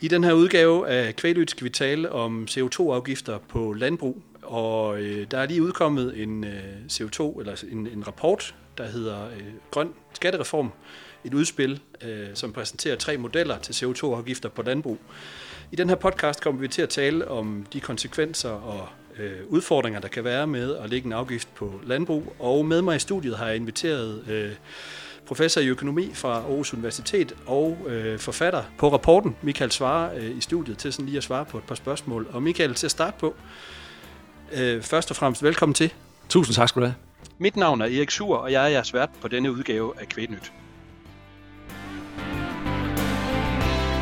I den her udgave af Kvælyt skal vi tale om CO2-afgifter på landbrug, og øh, der er lige udkommet en øh, CO2 eller en, en rapport, der hedder øh, Grøn Skattereform, et udspil, øh, som præsenterer tre modeller til CO2-afgifter på landbrug. I den her podcast kommer vi til at tale om de konsekvenser og øh, udfordringer, der kan være med at lægge en afgift på landbrug. Og med mig i studiet har jeg inviteret øh, professor i økonomi fra Aarhus Universitet og øh, forfatter på rapporten, Michael Svare, øh, i studiet til sådan lige at svare på et par spørgsmål. Og Michael, til at starte på, øh, først og fremmest velkommen til. Tusind tak skal du have. Mit navn er Erik Sur, og jeg er jeres vært på denne udgave af Kvædnyt.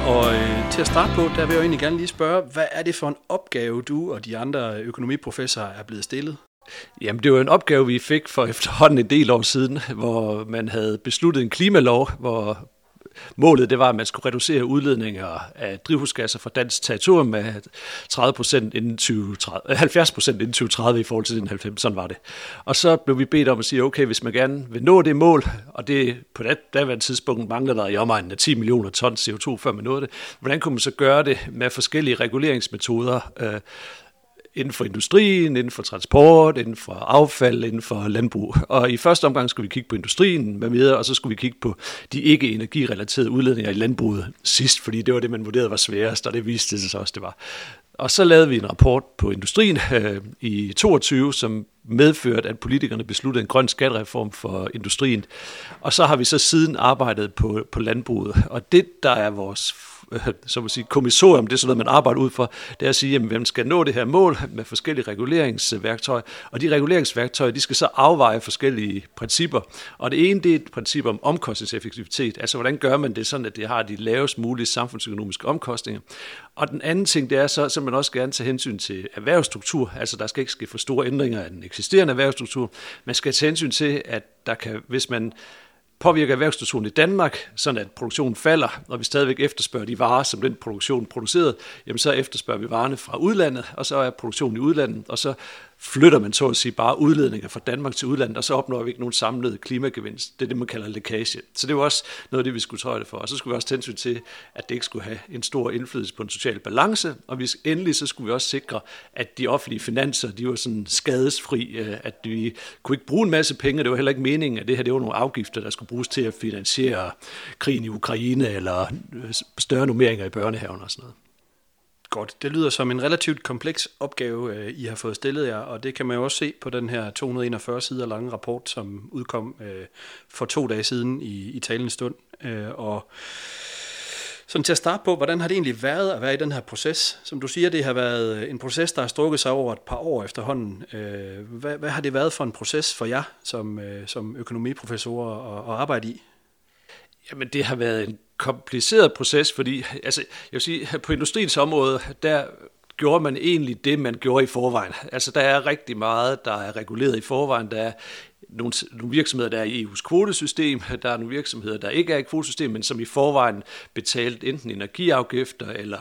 Og øh, til at starte på, der vil jeg egentlig gerne lige spørge, hvad er det for en opgave, du og de andre økonomiprofessorer er blevet stillet? Jamen, det var en opgave, vi fik for efterhånden en del år siden, hvor man havde besluttet en klimalov, hvor målet det var, at man skulle reducere udledninger af drivhusgasser fra dansk territorium med 30 procent inden 2030, 70 øh, procent inden 2030 i forhold til den 90. Sådan var det. Og så blev vi bedt om at sige, okay, hvis man gerne vil nå det mål, og det på det daværende tidspunkt manglede der i omegnen af 10 millioner ton CO2, før man nåede det, hvordan kunne man så gøre det med forskellige reguleringsmetoder, øh, inden for industrien, inden for transport, inden for affald, inden for landbrug. Og i første omgang skulle vi kigge på industrien med videre, og så skulle vi kigge på de ikke energirelaterede udledninger i landbruget sidst, fordi det var det, man vurderede var sværest, og det viste sig også, det var. Og så lavede vi en rapport på industrien øh, i 22, som medførte, at politikerne besluttede en grøn skattereform for industrien. Og så har vi så siden arbejdet på, på landbruget. Og det, der er vores Øh, så man sige, kommissorium, det er sådan noget, man arbejder ud for, det er at sige, jamen, hvem skal nå det her mål med forskellige reguleringsværktøjer, og de reguleringsværktøjer, de skal så afveje forskellige principper, og det ene, det er et princip om omkostningseffektivitet, altså hvordan gør man det sådan, at det har de lavest mulige samfundsøkonomiske omkostninger, og den anden ting, det er så, at man også gerne tage hensyn til erhvervsstruktur, altså der skal ikke ske for store ændringer af den eksisterende erhvervsstruktur, man skal tage hensyn til, at der kan, hvis man påvirker erhvervsstrukturen i Danmark, sådan at produktionen falder, og vi stadigvæk efterspørger de varer, som den produktion producerede, jamen så efterspørger vi varerne fra udlandet, og så er produktionen i udlandet, og så flytter man så at sige bare udledninger fra Danmark til udlandet, og så opnår vi ikke nogen samlet klimagevinst. Det er det, man kalder lækage. Så det var også noget af det, vi skulle tøje det for. Og så skulle vi også tænke til, at det ikke skulle have en stor indflydelse på en social balance, og vi, endelig så skulle vi også sikre, at de offentlige finanser, de var sådan skadesfri, øh, at vi kunne ikke bruge en masse penge, det var heller ikke meningen, at det her det var nogle afgifter, der skulle bruges til at finansiere krigen i Ukraine, eller øh, større nummeringer i børnehaven og sådan noget. Godt. Det lyder som en relativt kompleks opgave, øh, I har fået stillet jer, og det kan man jo også se på den her 241 sider lange rapport, som udkom øh, for to dage siden i, i talens stund. Øh, og sådan til at starte på, hvordan har det egentlig været at være i den her proces? Som du siger, det har været en proces, der har strukket sig over et par år efterhånden. Hvad, hvad har det været for en proces for jer som, som økonomiprofessorer at, at arbejde i? Jamen, det har været en kompliceret proces, fordi altså, jeg vil sige, på industriens område, der gjorde man egentlig det, man gjorde i forvejen. Altså, der er rigtig meget, der er reguleret i forvejen. Der er nogle, nogle virksomheder, der er i EU's kvotesystem, der er nogle virksomheder, der ikke er i kvotesystem, men som i forvejen betalt enten energiafgifter eller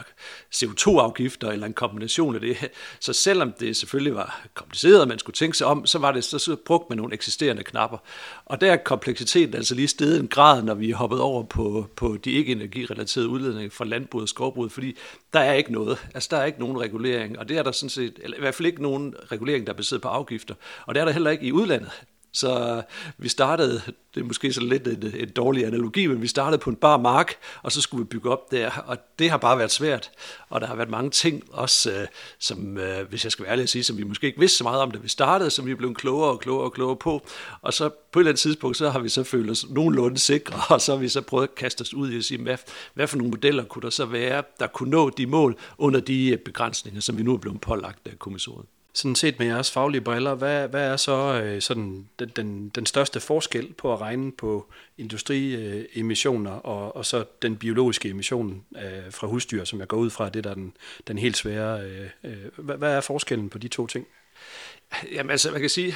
CO2-afgifter eller en kombination af det. Så selvom det selvfølgelig var kompliceret, og man skulle tænke sig om, så var det så, så brugt med nogle eksisterende knapper. Og der er kompleksiteten altså lige steget en grad, når vi er hoppet over på, på de ikke-energirelaterede udledninger fra landbruget og skovbruget, fordi der er ikke noget. Altså der er ikke nogen regulering, og det er der sådan set, eller i hvert fald ikke nogen regulering, der er baseret på afgifter. Og det er der heller ikke i udlandet. Så vi startede, det er måske så lidt en, en dårlig analogi, men vi startede på en bar mark, og så skulle vi bygge op der, og det har bare været svært. Og der har været mange ting også, øh, som, øh, hvis jeg skal være ærlig at sige, som vi måske ikke vidste så meget om, da vi startede, som vi er blevet klogere og klogere og klogere på. Og så på et eller andet tidspunkt, så har vi så følt os nogenlunde sikre, og så har vi så prøvet at kaste os ud i at sige, hvad, hvad for nogle modeller kunne der så være, der kunne nå de mål under de øh, begrænsninger, som vi nu er blevet pålagt af kommissoriet sådan set med jeres faglige briller, hvad, hvad er så øh, sådan den, den, den største forskel på at regne på industriemissioner og, og så den biologiske emission øh, fra husdyr, som jeg går ud fra, det der er den, den helt svære. Øh, øh, hvad, hvad er forskellen på de to ting? Jamen altså, man kan sige,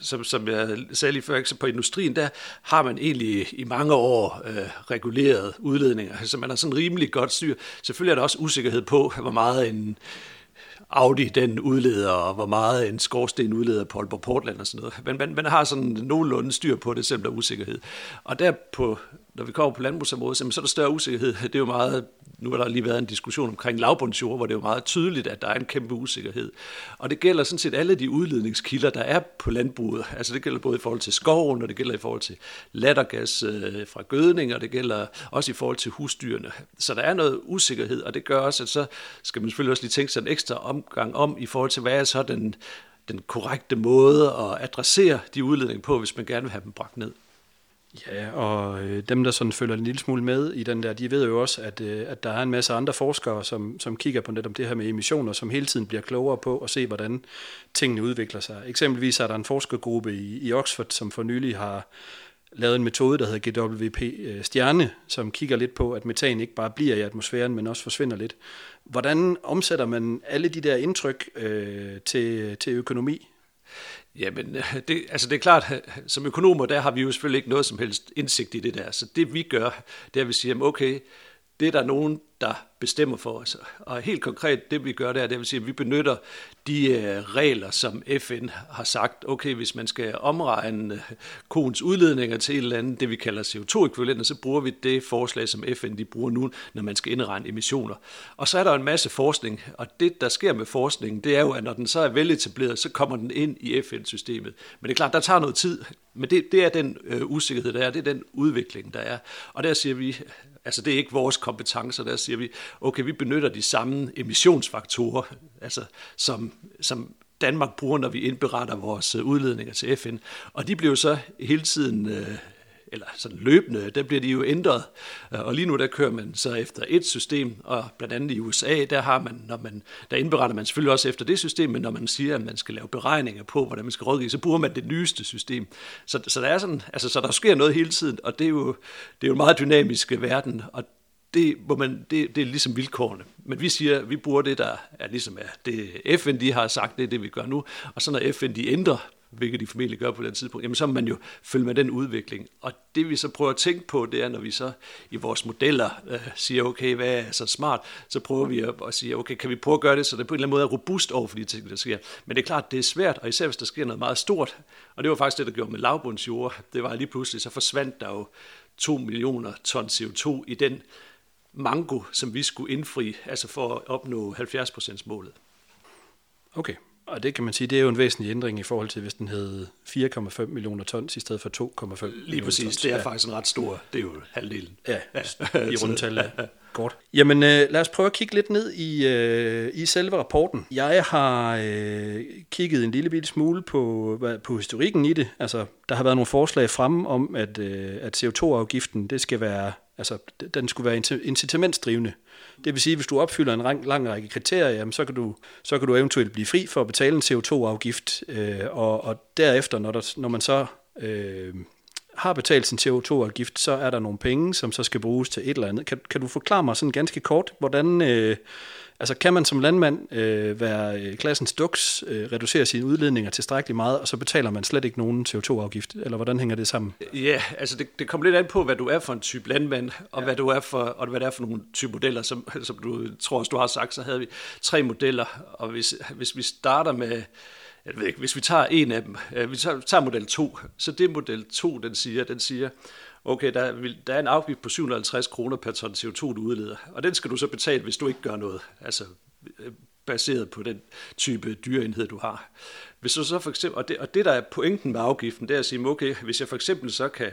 som, som jeg sagde lige før, så på industrien, der har man egentlig i mange år øh, reguleret udledninger. så man har sådan rimelig godt styr. Selvfølgelig er der også usikkerhed på, hvor meget en, Audi den udleder, og hvor meget en skorsten udleder på Aalborg Portland og sådan noget. Men man, man har sådan nogenlunde styr på det, selvom der er usikkerhed. Og der på, når vi kommer på landbrugsområdet, så er der større usikkerhed. Det er jo meget, nu har der lige været en diskussion omkring lavbundsjord, hvor det er jo meget tydeligt, at der er en kæmpe usikkerhed. Og det gælder sådan set alle de udledningskilder, der er på landbruget. Altså det gælder både i forhold til skoven, og det gælder i forhold til lattergas øh, fra gødning, og det gælder også i forhold til husdyrene. Så der er noget usikkerhed, og det gør også, at så skal man selvfølgelig også lige tænke sig en ekstra omgang om i forhold til, hvad er så den, den korrekte måde at adressere de udledninger på, hvis man gerne vil have dem bragt ned. Ja, og øh, dem, der sådan følger en lille smule med i den der, de ved jo også, at, øh, at der er en masse andre forskere, som, som kigger på netop det her med emissioner, som hele tiden bliver klogere på at se, hvordan tingene udvikler sig. Eksempelvis er der en forskergruppe i, i Oxford, som for nylig har lavet en metode, der hedder GWP-stjerne, øh, som kigger lidt på, at metan ikke bare bliver i atmosfæren, men også forsvinder lidt. Hvordan omsætter man alle de der indtryk øh, til, til økonomi? Jamen, det, altså det er klart, som økonomer, der har vi jo selvfølgelig ikke noget som helst indsigt i det der. Så det vi gør, det er, at vi siger, okay, det er der nogen, der bestemmer for os. Og helt konkret, det vi gør, det er, det vil sige, at vi benytter de øh, regler, som FN har sagt, okay, hvis man skal omregne øh, koens udledninger til et eller andet, det vi kalder CO2-ekvivalenter, så bruger vi det forslag, som FN de bruger nu, når man skal indregne emissioner. Og så er der en masse forskning, og det, der sker med forskningen, det er jo, at når den så er veletableret, så kommer den ind i FN-systemet. Men det er klart, der tager noget tid, men det, det er den øh, usikkerhed, der er, det er den udvikling, der er. Og der siger vi, altså det er ikke vores kompetencer, der siger vi, okay, vi benytter de samme emissionsfaktorer, altså som, som Danmark bruger, når vi indberetter vores øh, udledninger til FN. Og de bliver så hele tiden, øh, eller sådan løbende, der bliver de jo ændret. Øh, og lige nu der kører man så efter et system, og blandt andet i USA, der har man, når man, der indberetter man selvfølgelig også efter det system, men når man siger, at man skal lave beregninger på, hvordan man skal rådgive, så bruger man det nyeste system. Så, så der er sådan, altså, så der sker noget hele tiden, og det er jo, det er jo en meget dynamisk verden, og det, hvor man, det, det er ligesom vilkårene. Men vi siger, at vi bruger det, der er ligesom er det FN, de har sagt, det er det, vi gør nu. Og så når FN, de ændrer, hvilket de formentlig gør på den tidspunkt, jamen så må man jo følge med den udvikling. Og det vi så prøver at tænke på, det er, når vi så i vores modeller øh, siger, okay, hvad er så smart, så prøver vi at, at sige, okay, kan vi prøve at gøre det, så det på en eller anden måde er robust over for de ting, der sker. Men det er klart, det er svært, og især hvis der sker noget meget stort. Og det var faktisk det, der gjorde med lavbundsjord. Det var lige pludselig, så forsvandt der jo 2 millioner ton CO2 i den mango, som vi skulle indfri, altså for at opnå 70% målet. Okay, og det kan man sige, det er jo en væsentlig ændring i forhold til, hvis den hed 4,5 millioner tons i stedet for 2,5 Lige præcis, tons. det er ja. faktisk en ret stor, det er jo halvdelen. Ja, ja. i rundtal. Godt. Jamen øh, lad os prøve at kigge lidt ned i, øh, i selve rapporten. Jeg har øh, kigget en lille bitte smule på, på historikken i det. Altså, der har været nogle forslag frem om, at, øh, at CO2-afgiften, det skal være Altså, den skulle være incitamentsdrivende. Det vil sige, at hvis du opfylder en lang, lang række kriterier, jamen, så, kan du, så kan du eventuelt blive fri for at betale en CO2-afgift, øh, og, og derefter, når, der, når man så øh, har betalt sin CO2-afgift, så er der nogle penge, som så skal bruges til et eller andet. Kan, kan du forklare mig sådan ganske kort, hvordan... Øh, Altså kan man som landmand øh, være øh, klassens duks, øh, reducere sine udledninger tilstrækkeligt meget, og så betaler man slet ikke nogen CO2-afgift? Eller hvordan hænger det sammen? Ja, altså det, det kommer lidt an på, hvad du er for en type landmand, og, ja. hvad, du er for, og hvad det er for nogle type modeller. Som, som du tror også, du har sagt, så havde vi tre modeller, og hvis, hvis vi starter med jeg ved ikke, hvis vi tager en af dem, øh, vi tager, tager model 2, så det model 2, den siger, den siger, okay, der, vil, der er en afgift på 750 kroner per ton CO2, du udleder, og den skal du så betale, hvis du ikke gør noget, altså øh, baseret på den type dyreenhed, du har. Hvis du så for eksempel, og det, og det der er pointen med afgiften, det er at sige, okay, hvis jeg for eksempel så kan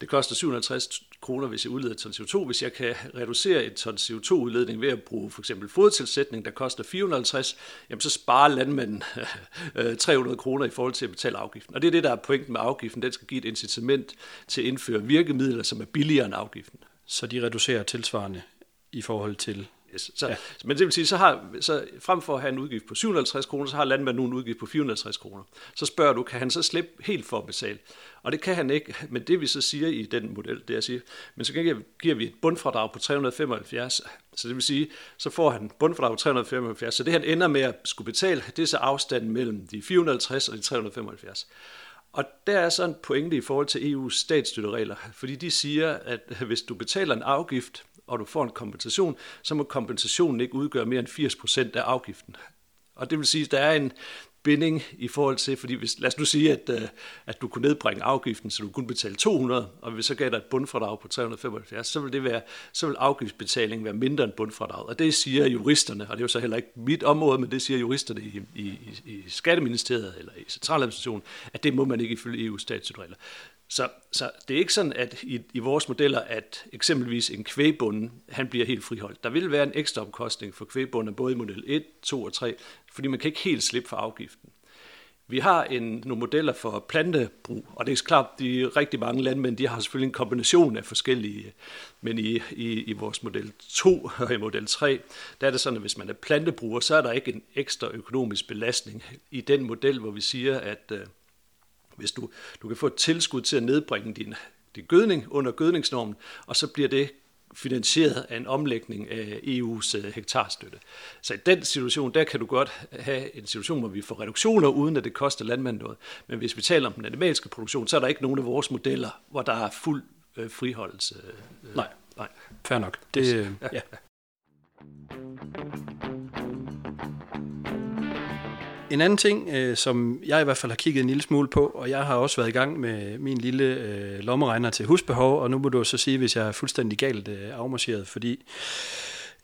det koster 750 kroner, hvis jeg udleder et ton CO2. Hvis jeg kan reducere et ton CO2-udledning ved at bruge for eksempel fodtilsætning, der koster 450, jamen så sparer landmanden øh, 300 kroner i forhold til at betale afgiften. Og det er det, der er pointen med afgiften. Den skal give et incitament til at indføre virkemidler, som er billigere end afgiften. Så de reducerer tilsvarende i forhold til Yes. Så, ja. Men det vil sige, så, har, så frem for at have en udgift på 750 kroner, så har landmanden nu en udgift på 450 kroner. Så spørger du, kan han så slippe helt for at betale? Og det kan han ikke, men det vi så siger i den model, det er at sige, men så giver vi et bundfradrag på 375, så det vil sige, så får han bundfradrag på 375, så det han ender med at skulle betale, det er så afstanden mellem de 450 og de 375. Og der er så en pointe i forhold til EU's statsstøtteregler, fordi de siger, at hvis du betaler en afgift og du får en kompensation, så må kompensationen ikke udgøre mere end 80% af afgiften. Og det vil sige, at der er en, binding i forhold til, fordi hvis, lad os nu sige, at, øh, at du kunne nedbringe afgiften, så du kunne betale 200, og hvis så gav dig et bundfradrag på 375, så vil, det være, så vil afgiftsbetalingen være mindre end bundfradraget. Og det siger juristerne, og det er jo så heller ikke mit område, men det siger juristerne i, i, i Skatteministeriet eller i Centraladministrationen, at det må man ikke ifølge EU's statsstøtteregler. Så, så det er ikke sådan, at i, i vores modeller, at eksempelvis en kvægbunde, han bliver helt friholdt. Der vil være en ekstra omkostning for kvægbunden, både i model 1, 2 og 3, fordi man kan ikke helt slippe for afgiften. Vi har en, nogle modeller for plantebrug, og det er klart, at de rigtig mange landmænd, de har selvfølgelig en kombination af forskellige, men i, i, i vores model 2 og i model 3, der er det sådan, at hvis man er plantebruger, så er der ikke en ekstra økonomisk belastning i den model, hvor vi siger, at øh, hvis du, du kan få et tilskud til at nedbringe din, din gødning under gødningsnormen, og så bliver det finansieret af en omlægning af EU's øh, hektarstøtte. Så i den situation, der kan du godt have en situation, hvor vi får reduktioner, uden at det koster landmanden noget. Men hvis vi taler om den animalske produktion, så er der ikke nogen af vores modeller, hvor der er fuld øh, friholdelse. Øh, nej, nej. Fair nok. Det, øh, ja. ja. En anden ting, øh, som jeg i hvert fald har kigget en lille smule på, og jeg har også været i gang med min lille øh, lommeregner til husbehov, og nu må du så sige, hvis jeg er fuldstændig galt øh, afmarcheret, fordi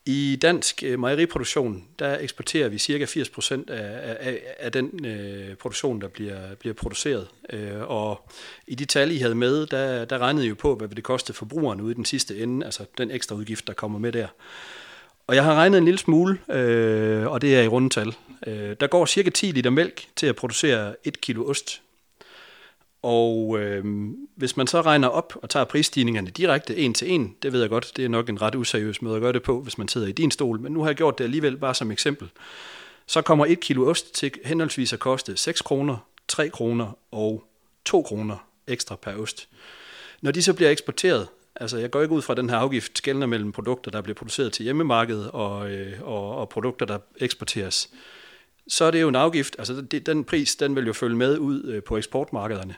i dansk øh, mejeriproduktion, der eksporterer vi cirka 80% af, af, af den øh, produktion, der bliver, bliver produceret. Øh, og i de tal, I havde med, der, der regnede I jo på, hvad det koste forbrugeren ude i den sidste ende, altså den ekstra udgift, der kommer med der. Og jeg har regnet en lille smule, øh, og det er i rundetal. Øh, der går cirka 10 liter mælk til at producere 1 kilo ost. Og øh, hvis man så regner op og tager prisstigningerne direkte en til en, det ved jeg godt, det er nok en ret useriøs måde at gøre det på, hvis man sidder i din stol, men nu har jeg gjort det alligevel bare som eksempel. Så kommer 1 kilo ost til henholdsvis at koste 6 kroner, 3 kroner og 2 kroner ekstra per ost. Når de så bliver eksporteret, Altså, jeg går ikke ud fra, at den her afgift skældner mellem produkter, der bliver produceret til hjemmemarkedet, og, øh, og, og produkter, der eksporteres. Så er det jo en afgift, altså det, den pris, den vil jo følge med ud øh, på eksportmarkederne.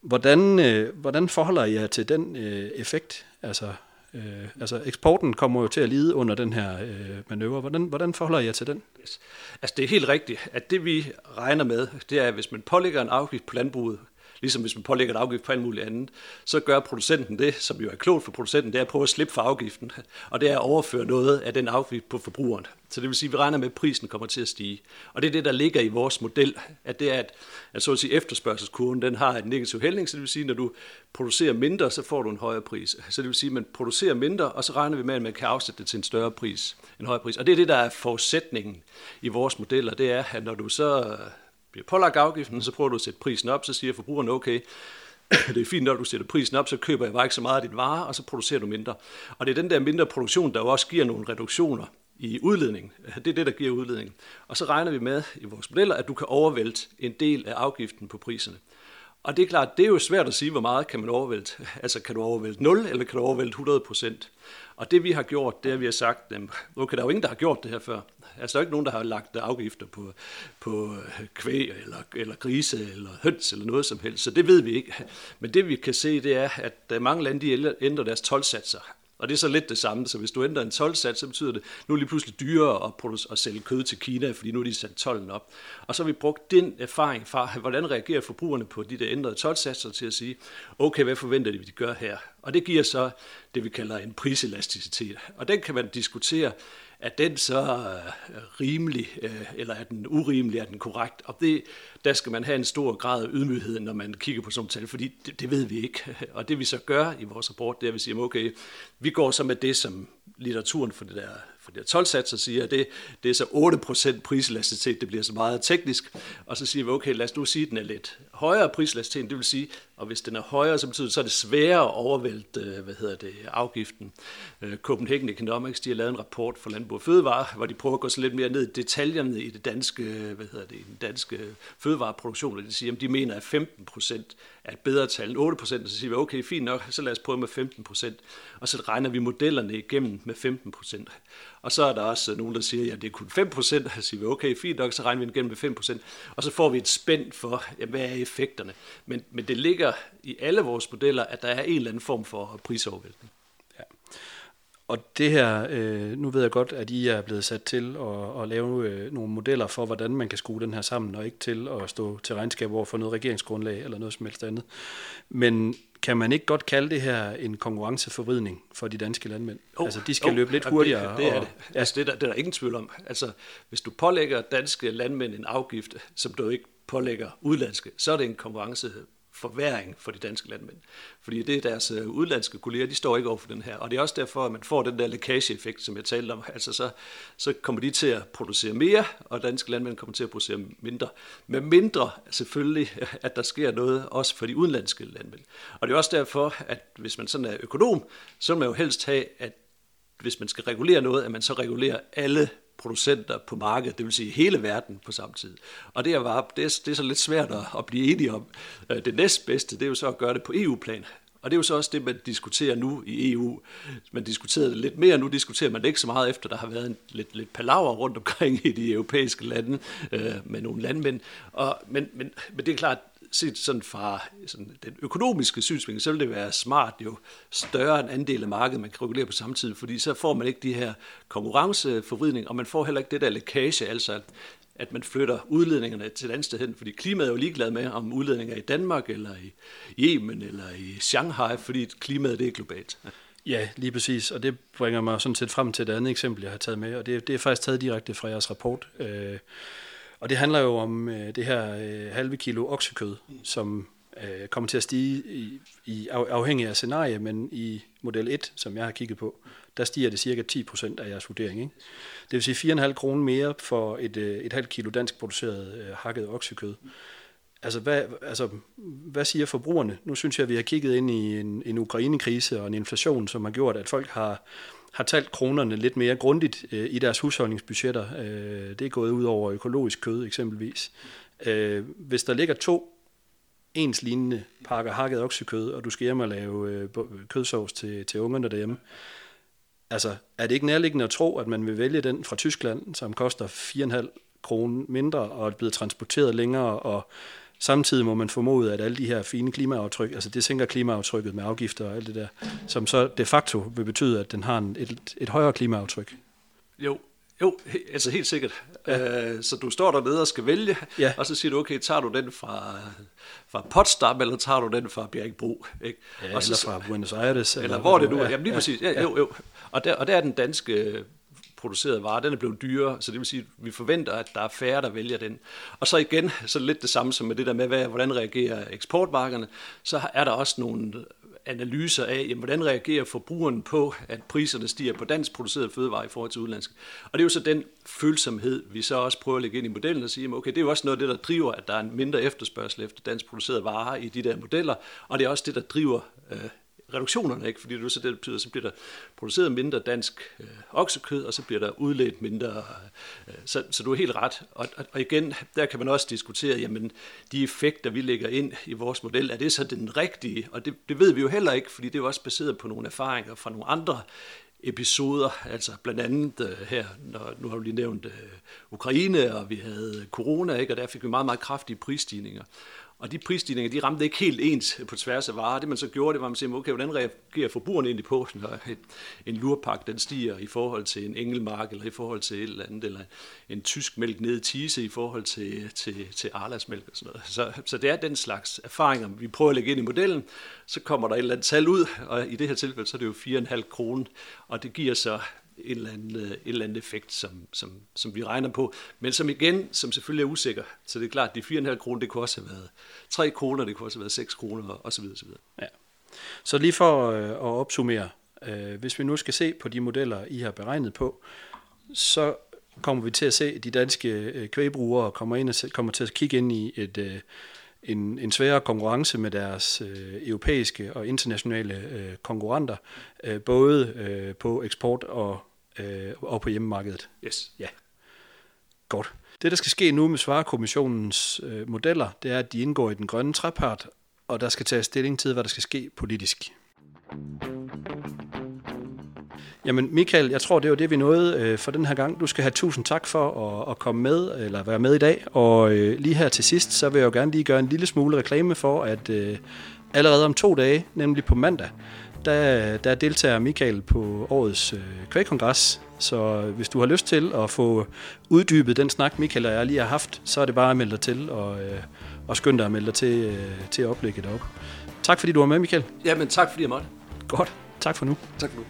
Hvordan, øh, hvordan forholder I jer til den øh, effekt? Altså, øh, altså eksporten kommer jo til at lide under den her øh, manøvre. Hvordan, hvordan forholder I jer til den? Yes. Altså det er helt rigtigt, at det vi regner med, det er, at hvis man pålægger en afgift på landbruget, ligesom hvis man pålægger et afgift på alt muligt andet, så gør producenten det, som jo er klogt for producenten, det er at prøve at slippe for afgiften, og det er at overføre noget af den afgift på forbrugeren. Så det vil sige, at vi regner med, at prisen kommer til at stige. Og det er det, der ligger i vores model, at det er, at, at så at sige, efterspørgselskurven den har en negativ hældning, så det vil sige, at når du producerer mindre, så får du en højere pris. Så det vil sige, at man producerer mindre, og så regner vi med, at man kan afsætte det til en større pris, en højere pris. Og det er det, der er forudsætningen i vores modeller, det er, at når du så bliver pålagt afgiften, så prøver du at sætte prisen op, så siger forbrugeren, okay, det er fint, når du sætter prisen op, så køber jeg bare ikke så meget af din vare, og så producerer du mindre. Og det er den der mindre produktion, der også giver nogle reduktioner i udledning. Det er det, der giver udledning. Og så regner vi med i vores modeller, at du kan overvælte en del af afgiften på priserne. Og det er klart, det er jo svært at sige, hvor meget kan man overvælte. Altså, kan du overvælte 0, eller kan du overvælte 100 procent? Og det vi har gjort, det er, at vi har sagt, okay, der er jo ingen, der har gjort det her før. Altså, der er ikke nogen, der har lagt afgifter på, på øh, kvæg, eller, eller grise, eller høns, eller noget som helst. Så det ved vi ikke. Men det vi kan se, det er, at øh, mange lande de ændrer deres tolvsatser. Og det er så lidt det samme, så hvis du ændrer en 12-sats, så betyder det, nu er det lige pludselig dyrere at, at sælge kød til Kina, fordi nu er de sat tollen op. Og så har vi brugt den erfaring fra, hvordan reagerer forbrugerne på de der ændrede 12-satser til at sige, okay, hvad forventer de, vi gør her? Og det giver så det, vi kalder en priselasticitet. Og den kan man diskutere, er den så øh, rimelig, øh, eller er den urimelig, er den korrekt? Og det, der skal man have en stor grad af ydmyghed, når man kigger på sådan tal, fordi det, det ved vi ikke. Og det vi så gør i vores rapport, det er, at vi siger, okay, vi går så med det, som litteraturen for det der for det 12 satser siger, det, det er så 8% priselasticitet, det bliver så meget teknisk, og så siger vi, okay, lad os nu sige, at den er lidt højere priselasticitet, det vil sige, og hvis den er højere, så betyder det, så er det sværere at overvælte, øh, hvad hedder det, afgiften. Øh, Copenhagen Economics, de har lavet en rapport for Landbrug og Fødevare, hvor de prøver at gå så lidt mere ned i detaljerne i det danske, øh, hvad hedder det, den danske fødevareproduktion, og de siger, at de mener, at 15% er et bedre tal end 8%, så siger vi, okay, fint nok, så lad os prøve med 15%, og så regner vi modellerne igennem med 15%. Og så er der også nogen, der siger, at det er kun 5%, så siger vi, okay, fint nok, så regner vi igennem med 5%, og så får vi et spænd for, jamen, hvad er effekterne. Men, men det ligger i alle vores modeller, at der er en eller anden form for prisovervæltning. Ja. Og det her, øh, nu ved jeg godt, at I er blevet sat til at, at lave øh, nogle modeller for, hvordan man kan skrue den her sammen, og ikke til at stå til regnskab over for noget regeringsgrundlag eller noget som helst andet. Men kan man ikke godt kalde det her en konkurrenceforvridning for de danske landmænd? Oh, altså, de skal oh, løbe lidt hurtigere. Det, det er og, det. Altså, det, er der, det er der ingen tvivl om. Altså, hvis du pålægger danske landmænd en afgift, som du ikke pålægger udlandske, så er det en konkurrence forværing for de danske landmænd. Fordi det er deres øh, udlandske kolleger, de står ikke over for den her. Og det er også derfor, at man får den der lækageeffekt, som jeg talte om. Altså så, så kommer de til at producere mere, og danske landmænd kommer til at producere mindre. Med mindre selvfølgelig, at der sker noget også for de udenlandske landmænd. Og det er også derfor, at hvis man sådan er økonom, så vil man jo helst have, at hvis man skal regulere noget, at man så regulerer alle producenter på markedet, det vil sige hele verden på samme tid. Og det er, bare, det er, det er så lidt svært at, at blive enige om. Øh, det næstbedste, det er jo så at gøre det på EU-plan. Og det er jo så også det, man diskuterer nu i EU. Man diskuterer det lidt mere, nu diskuterer man det ikke så meget efter, der har været en, lidt, lidt palaver rundt omkring i de europæiske lande øh, med nogle landmænd. Og, men, men, men det er klart, set sådan fra sådan den økonomiske synsvinkel, så vil det være smart jo større en andel af markedet, man kan regulere på samme tid, fordi så får man ikke de her konkurrenceforvridning, og man får heller ikke det der lækage, altså at man flytter udledningerne til et andet sted hen, fordi klimaet er jo ligeglad med, om udledninger er i Danmark, eller i Yemen, eller i Shanghai, fordi klimaet det er globalt. Ja, lige præcis, og det bringer mig sådan set frem til et andet eksempel, jeg har taget med, og det, det er faktisk taget direkte fra jeres rapport. Øh, og det handler jo om øh, det her øh, halve kilo oksekød, som øh, kommer til at stige i, i afhængig af scenarie, men i model 1, som jeg har kigget på, der stiger det cirka 10% af jeres vurdering. Ikke? Det vil sige 4,5 kroner mere for et, øh, et halvt kilo dansk produceret øh, hakket oksekød. Altså hvad, altså, hvad siger forbrugerne? Nu synes jeg, at vi har kigget ind i en, en Ukraine-krise og en inflation, som har gjort, at folk har har talt kronerne lidt mere grundigt øh, i deres husholdningsbudgetter. Øh, det er gået ud over økologisk kød eksempelvis. Øh, hvis der ligger to ens lignende pakker hakket oksekød, og du skal hjem og lave øh, kødsovs til, til ungerne derhjemme, altså er det ikke nærliggende at tro, at man vil vælge den fra Tyskland, som koster 4,5 kroner mindre og er blevet transporteret længere og Samtidig må man formode, at alle de her fine klimaaftryk, altså det sænker klimaaftrykket med afgifter og alt det der, som så de facto vil betyde, at den har en, et, et højere klimaaftryk. Jo, jo, altså helt sikkert. Ja. Øh, så du står dernede og skal vælge, ja. og så siger du, okay, tager du den fra, fra Potsdam, eller tager du den fra Bjergbro? Ikke? Ja, og så, eller fra Buenos Aires. Eller, eller hvor det nu er. Jamen lige ja, præcis. Ja, ja. Jo, jo. Og der, og der er den danske producerede varer, den er blevet dyrere, så det vil sige, at vi forventer, at der er færre, der vælger den. Og så igen, så lidt det samme som med det der med, hvad, hvordan reagerer eksportmarkederne, så er der også nogle analyser af, jamen, hvordan reagerer forbrugeren på, at priserne stiger på dansk produceret fødevarer i forhold til udenlandsk. Og det er jo så den følsomhed, vi så også prøver at lægge ind i modellen og sige, okay, det er jo også noget af det, der driver, at der er en mindre efterspørgsel efter dansk producerede varer i de der modeller, og det er også det, der driver øh, reduktionerne, ikke? fordi det, så det betyder, så bliver der produceret mindre dansk øh, oksekød, og så bliver der udledt mindre. Øh, så, så du er helt ret. Og, og, og igen, der kan man også diskutere, jamen de effekter, vi lægger ind i vores model, er det så den rigtige? Og det, det ved vi jo heller ikke, fordi det er jo også baseret på nogle erfaringer fra nogle andre episoder, altså blandt andet uh, her, når, nu har du lige nævnt uh, Ukraine, og vi havde corona, ikke? og der fik vi meget, meget kraftige prisstigninger. Og de prisstigninger, de ramte ikke helt ens på tværs af varer. Det man så gjorde, det var, at man sagde, okay, hvordan reagerer forbrugerne egentlig på, når en lurpak den stiger i forhold til en engelmark, eller i forhold til et eller andet, eller en tysk mælk ned i tise i forhold til, til, til Arlas mælk og sådan noget. Så, så det er den slags erfaringer, vi prøver at lægge ind i modellen. Så kommer der et eller andet tal ud, og i det her tilfælde, så er det jo 4,5 kroner, og det giver så en eller anden, øh, en eller anden effekt, som, som, som vi regner på, men som igen, som selvfølgelig er usikker. Så det er klart, at de 4,5 kroner, det kunne også have været 3 kroner, det kunne også have været 6 kroner, og så videre, så videre. Ja. Så lige for øh, at opsummere, øh, hvis vi nu skal se på de modeller, I har beregnet på, så kommer vi til at se, at de danske kvægbrugere kommer, ind og, kommer til at kigge ind i et, en, en sværere konkurrence med deres øh, europæiske og internationale øh, konkurrenter, øh, både øh, på eksport og, øh, og på hjemmemarkedet. Yes. Ja. Godt. Det, der skal ske nu med Svarekommissionens øh, modeller, det er, at de indgår i den grønne trepart, og der skal tages stilling til, hvad der skal ske politisk. Jamen Michael, jeg tror, det var det, vi nåede øh, for den her gang. Du skal have tusind tak for at, at komme med, eller være med i dag. Og øh, lige her til sidst, så vil jeg jo gerne lige gøre en lille smule reklame for, at øh, allerede om to dage, nemlig på mandag, der, der deltager Michael på årets øh, kvægkongres, så hvis du har lyst til at få uddybet den snak, Michael og jeg lige har haft, så er det bare at melde dig til og, øh, og skynde dig at melde dig til, øh, til oplægget op. Tak fordi du var med, Michael. Jamen tak fordi jeg måtte. Godt. Tak for nu. Tak for nu.